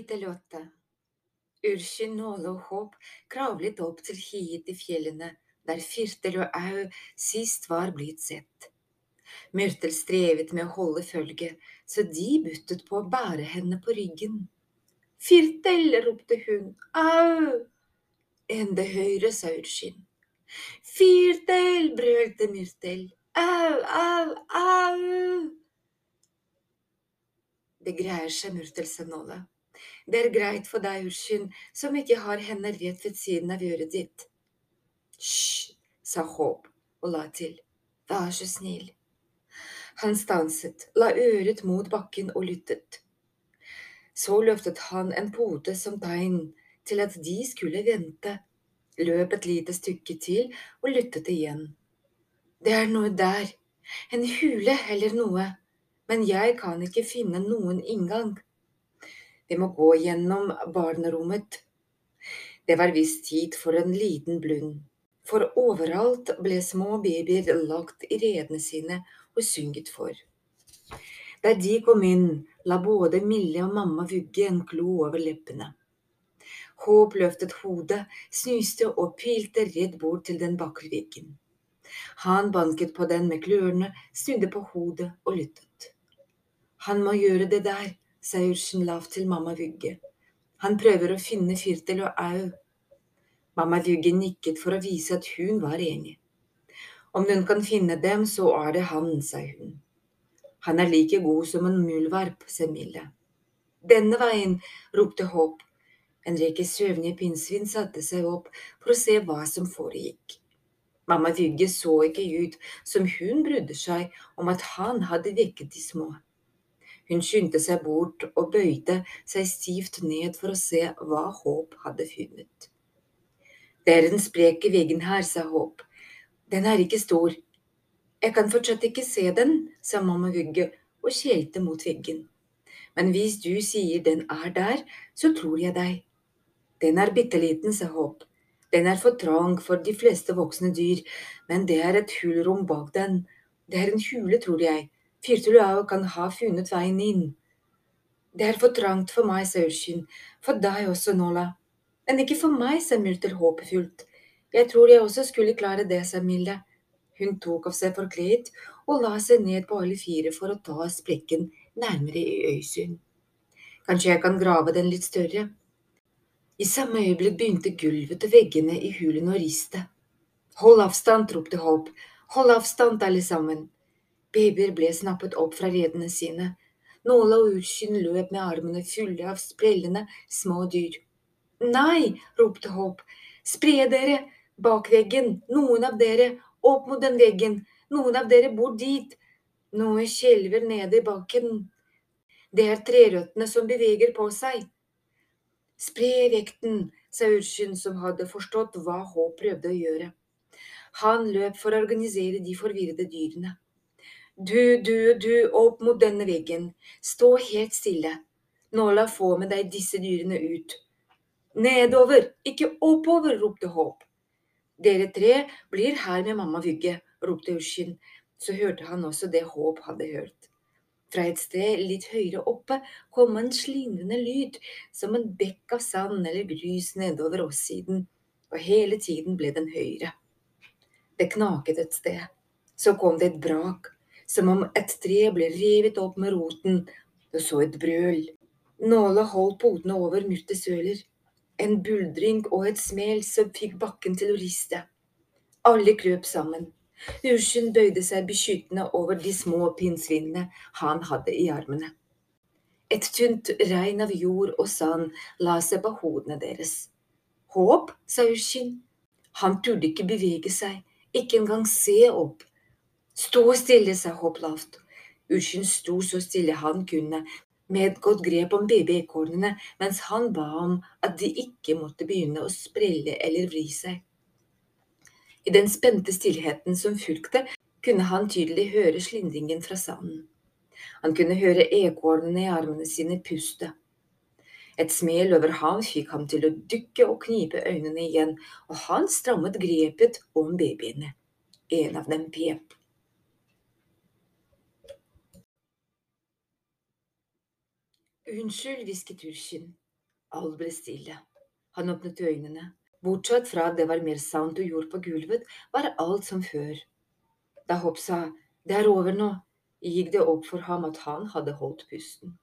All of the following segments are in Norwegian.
8 Urskin, Nåle og Håp kravlet opp til hiet i fjellene, der Firtel og Au sist var blitt sett. Myrtel strevet med å holde følge, så de buttet på å bære henne på ryggen. Firtel, ropte hun, au! Enda høyere, sa Urskin. Firtel, brølte Myrtel, au, au, au! Det greier seg, Myrtel, sa Nåle. Det er greit for deg, Ushin, som ikke har henne rett ved siden av øret ditt. Hysj, sa Håp og la til, vær så snill. Han stanset, la øret mot bakken og lyttet. Så løftet han en pote som tegn til at de skulle vente, løp et lite stykke til og lyttet igjen. Det er noe der, en hule eller noe, men jeg kan ikke finne noen inngang. Vi må gå gjennom barnerommet. Det var visst tid for en liten blund, for overalt ble små babyer lagt i redene sine og synget for. Da de kom inn, la både Mille og mamma Vugge en klo over leppene. Håp løftet hodet, snuste og pilte redd bort til den bakre veggen. Han banket på den med klørne, snudde på hodet og lyttet. Han må gjøre det der, sa Ursen lavt til mamma Vugge. Han prøver å finne Firtel og Au. Mamma Vugge nikket for å vise at hun var enig. Om hun kan finne dem, så er det han, sa hun. Han er like god som en muldvarp, sa Mille. Denne veien, ropte Håp. En rekke søvnige pinnsvin satte seg opp for å se hva som foregikk. Mamma Vugge så ikke ut som hun brydde seg om at han hadde vekket de små. Hun skyndte seg bort og bøyde seg stivt ned for å se hva Håp hadde funnet. Det er en sprek i veggen her, sa Håp. Den er ikke stor. Jeg kan fortsatt ikke se den, sa mamma Vugge og skjelte mot veggen. Men hvis du sier den er der, så tror jeg deg. Den er bitte liten, sa Håp. Den er for trang for de fleste voksne dyr, men det er et hulrom bak den. Det er en hule, tror jeg. Firtulao kan ha funnet veien inn. Det er for trangt for meg, sa Urskin. For deg også, Nola. Men ikke for meg, sa Myrtel håpefullt. Jeg tror jeg også skulle klare det, sa Milde. Hun tok av seg forkleet og la seg ned på alle fire for å ta sprekken nærmere i øysyn. Kanskje jeg kan grave den litt større? I samme øyeblikk begynte gulvet og veggene i hulen å riste. Hold avstand, ropte Hope. Hold avstand, alle sammen. Babyer ble snappet opp fra redene sine. Nåla og Urskin løp med armene fulle av sprellende små dyr. Nei, ropte Håp, spre dere, bak veggen, noen av dere, opp mot den veggen, noen av dere bor dit. Noe skjelver nede i bakken. Det er trerøttene som beveger på seg. Spre vekten, sa Ursyn, som hadde forstått hva Håp prøvde å gjøre. Han løp for å organisere de forvirrede dyrene. Du, du, du, opp mot denne veggen. Stå helt stille. Nå la få med deg disse dyrene ut. Nedover, ikke oppover, ropte Håp. Dere tre blir her med mamma Vygge, ropte Ushin. Så hørte han også det Håp hadde hørt. Fra et sted litt høyere oppe kom en slindrende lyd, som en bekk av sand eller grus nedover åssiden, og hele tiden ble den høyere. Det knaket et sted. Så kom det et brak som om et tre ble revet opp med roten, og så et brøl. Nåla holdt potene over Myrtes søler. En buldring og et smell som fikk bakken til å riste. Alle krøp sammen. Ursen bøyde seg beskyttende over de små pinnsvinene han hadde i armene. Et tynt regn av jord og sand la seg på hodene deres. Håp, sa Ursin. Han turde ikke bevege seg, ikke engang se opp. Stå stille, sa Hopp lavt. Urskin sto så stille han kunne, med et godt grep om babyekornene, mens han ba om at de ikke måtte begynne å sprelle eller vri seg. I den spente stillheten som fulgte, kunne han tydelig høre slindringen fra sanden. Han kunne høre ekornene i armene sine puste. Et smil over ham fikk ham til å dukke og knipe øynene igjen, og han strammet grepet om babyene. En av dem pep. Unnskyld, hvisket Urskin. Alt ble stille. Han åpnet øynene. Bortsett fra at det var mer sand og jord på gulvet, var alt som før. Da Hopp sa det er over nå, gikk det opp for ham at han hadde holdt pusten.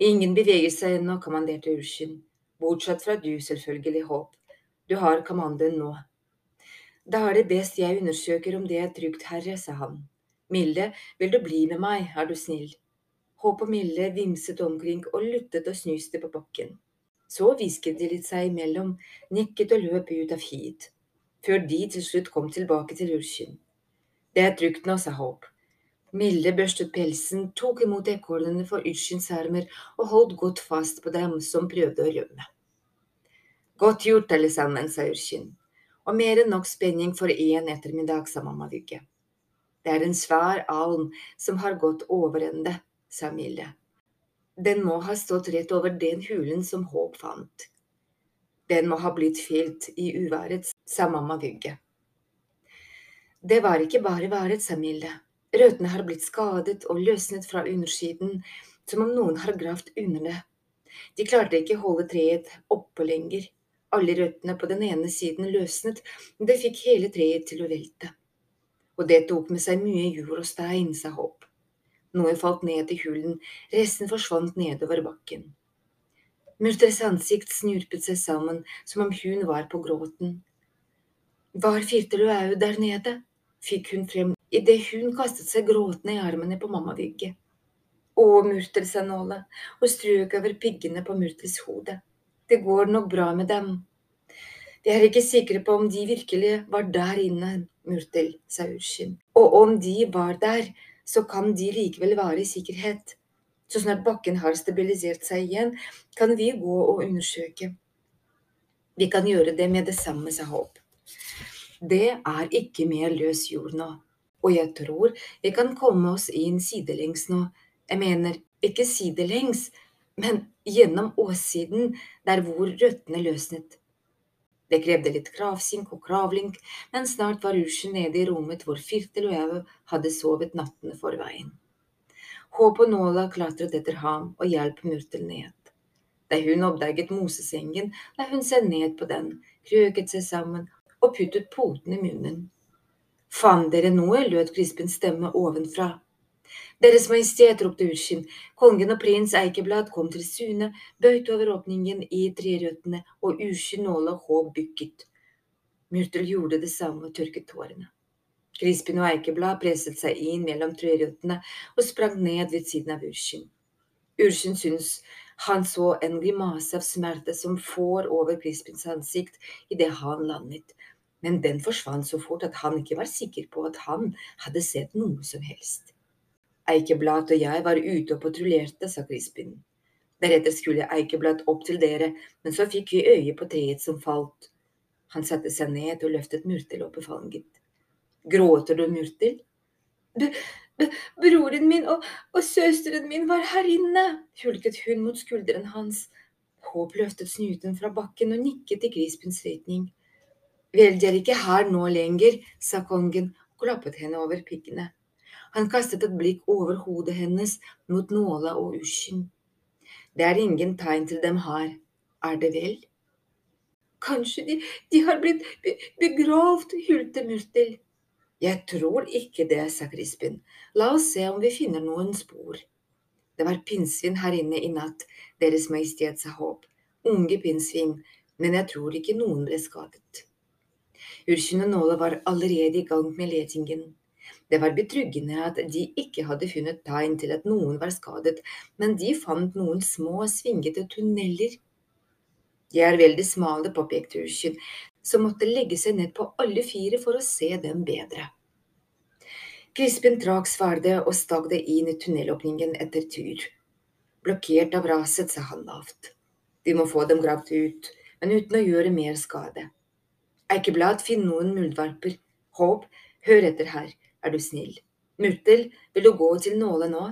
Ingen beveger seg ennå, kommanderte Urskin. Bortsett fra du, selvfølgelig, Hopp. Du har kommandoen nå. Da er det best jeg undersøker om det er trygt, herre, sa han. Milde, vil du bli med meg, er du snill? Håp og Mille vimset omkring og luttet og snuste på bakken. Så hvisket de litt seg imellom, nikket og løp ut av hit, før de til slutt kom tilbake til Urskin. Det er trygt nå, sa Håp. Milde børstet pelsen, tok imot ekornene for Utskins armer og holdt godt fast på dem som prøvde å rømme. Godt gjort, alle sammen, sa Urskin, og mer enn nok spenning for én ettermiddag, sa mamma Vigge. Det er en svær alm som har gått over ende, sa Mille. Den må ha stått rett over den hulen som Håp fant. Den må ha blitt fylt i uværet, sa mamma Vygge. Det var ikke bare været, sa Mille. Røttene har blitt skadet og løsnet fra undersiden, som om noen har gravd under det. De klarte ikke holde treet oppe lenger. Alle røttene på den ene siden løsnet, men det fikk hele treet til å velte. Og det tok med seg mye jord og stein, sa Håp. Noe falt ned i hulen, resten forsvant nedover bakken. Murtres ansikt snurpet seg sammen som om hun var på gråten. Var Firtelø der nede? fikk hun frem idet hun kastet seg gråtende i armene på mamma Vigge. Å, Murtel, sa Nåle og strøk over piggene på Murtels hode. Det går nok bra med dem. Vi er ikke sikre på om de virkelig var der inne, Murtel, sa Urskin. Og om de var der, så kan de likevel være i sikkerhet. Så snart bakken har stabilisert seg igjen, kan vi gå og undersøke. Vi kan gjøre det med det samme, sa Håp. Det er ikke mer løs jord nå. Og jeg tror vi kan komme oss inn sidelengs nå. Jeg mener, ikke sidelengs, men gjennom åssiden, der hvor røttene løsnet. Det krevde litt kravsink og kravling, men snart var rusjen nede i rommet hvor Firtel og jeg hadde sovet nattene for veien. Håp og Nåla klatret etter ham og hjalp Murtel ned. Da hun oppdaget mosesengen, la hun seg ned på den, krøket seg sammen og puttet poten i munnen. Fant dere noe? lød Krispens stemme ovenfra. Deres Majestet, ropte Urskin, kongen og prins Eikeblad kom til Sune, bøyt over åpningen i trerøttene, og Urskin nåla hå bykket. Myrtel gjorde det samme og tørket tårene. Krispin og Eikeblad presset seg inn mellom trerøttene og sprang ned ved siden av Urskin. Urskin syntes han så en grimase av smerte som får over Krispins ansikt idet han landet, men den forsvant så fort at han ikke var sikker på at han hadde sett noe som helst. Eikeblad og jeg var ute og patruljerte, sa Crispin. Deretter skulle Eikeblad opp til dere, men så fikk vi øye på treet som falt. Han satte seg ned og løftet Murtel opp i fanget. Gråter du, Murtel? B broren min og, og søsteren min var her inne, hulket hun mot skulderen hans. Håp løftet snuten fra bakken og nikket i Crispins retning. Vel, de er ikke her nå lenger, sa kongen og klappet henne over piggene. Han kastet et blikk over hodet hennes mot Nåla og usjen. Det er ingen tegn til dem her, er det vel? Kanskje de, de har blitt begravd, hylte Murtel. Jeg tror ikke det, sa Crispin. La oss se om vi finner noen spor. Det var pinnsvin her inne i natt, Deres Majestet sa Håp. Unge pinnsvin, men jeg tror ikke noen ble skadet. Ursjen og Nåla var allerede i gang med letingen. Det var betryggende at de ikke hadde funnet tegn til at noen var skadet, men de fant noen små, svingete tunneler. De er veldig smale, påpekte Ursken, som måtte legge seg ned på alle fire for å se dem bedre. Crispin trakk sverdet og stakk det inn i tunnelåpningen etter tur. Blokkert av raset, sa han lavt. Vi må få dem gravd ut, men uten å gjøre mer skade. Eikeblad, finn noen muldvarper. Håp, hør etter her, er du snill. Murtel, vil du gå til Nåle nå?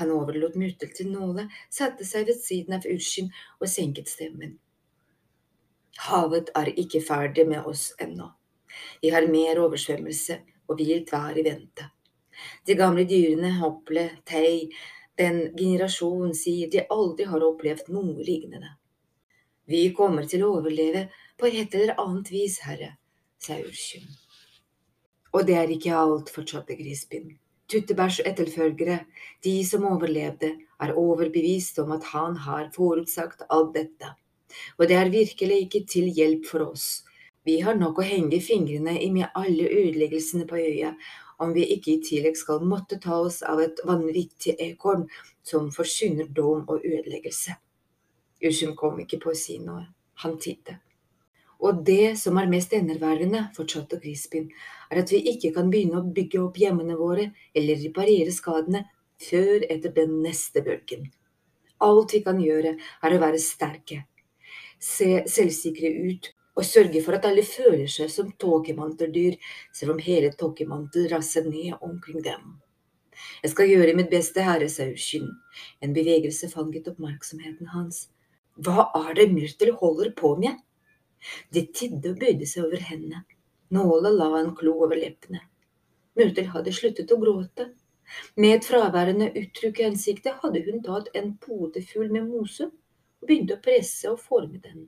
Han overlot Murtel til Nåle, satte seg ved siden av Urskin og senket stemmen. Havet er ikke ferdig med oss ennå. Vi har mer oversvømmelse og vilt vær i vente. De gamle dyrene, Hople, Tei, den generasjonen sier de aldri har opplevd noe lignende. Vi kommer til å overleve på et eller annet vis, herre, sa Urskyen. Og det er ikke alt, fortsatte Grisbin. Tuttebærs etterfølgere, de som overlevde, er overbevist om at han har forutsagt alt dette. Og det er virkelig ikke til hjelp for oss. Vi har nok å henge fingrene i med alle ødeleggelsene på øya, om vi ikke i tillegg skal måtte ta oss av et vanvittig ekorn som forsyner dom og ødeleggelse. Ursum kom ikke på å si noe. Han tidde. Og det som er mest enerverende, fortsatte Crispin, er at vi ikke kan begynne å bygge opp hjemmene våre eller reparere skadene før etter den neste bølgen. Alt vi kan gjøre, er å være sterke, se selvsikre ut og sørge for at alle føler seg som tåkemanteldyr, selv om hele tåkemantel raser ned omkring dem. Jeg skal gjøre mitt beste, herre, sa. En bevegelse fanget oppmerksomheten hans. Hva er det Myrtel holder på med? Det tidde og bøyde seg over hendene. Nåla la en klo over leppene. Myrtel hadde sluttet å gråte. Med et fraværende uttrykk i ansiktet hadde hun tatt en podefugl med mose og begynte å presse og forme den.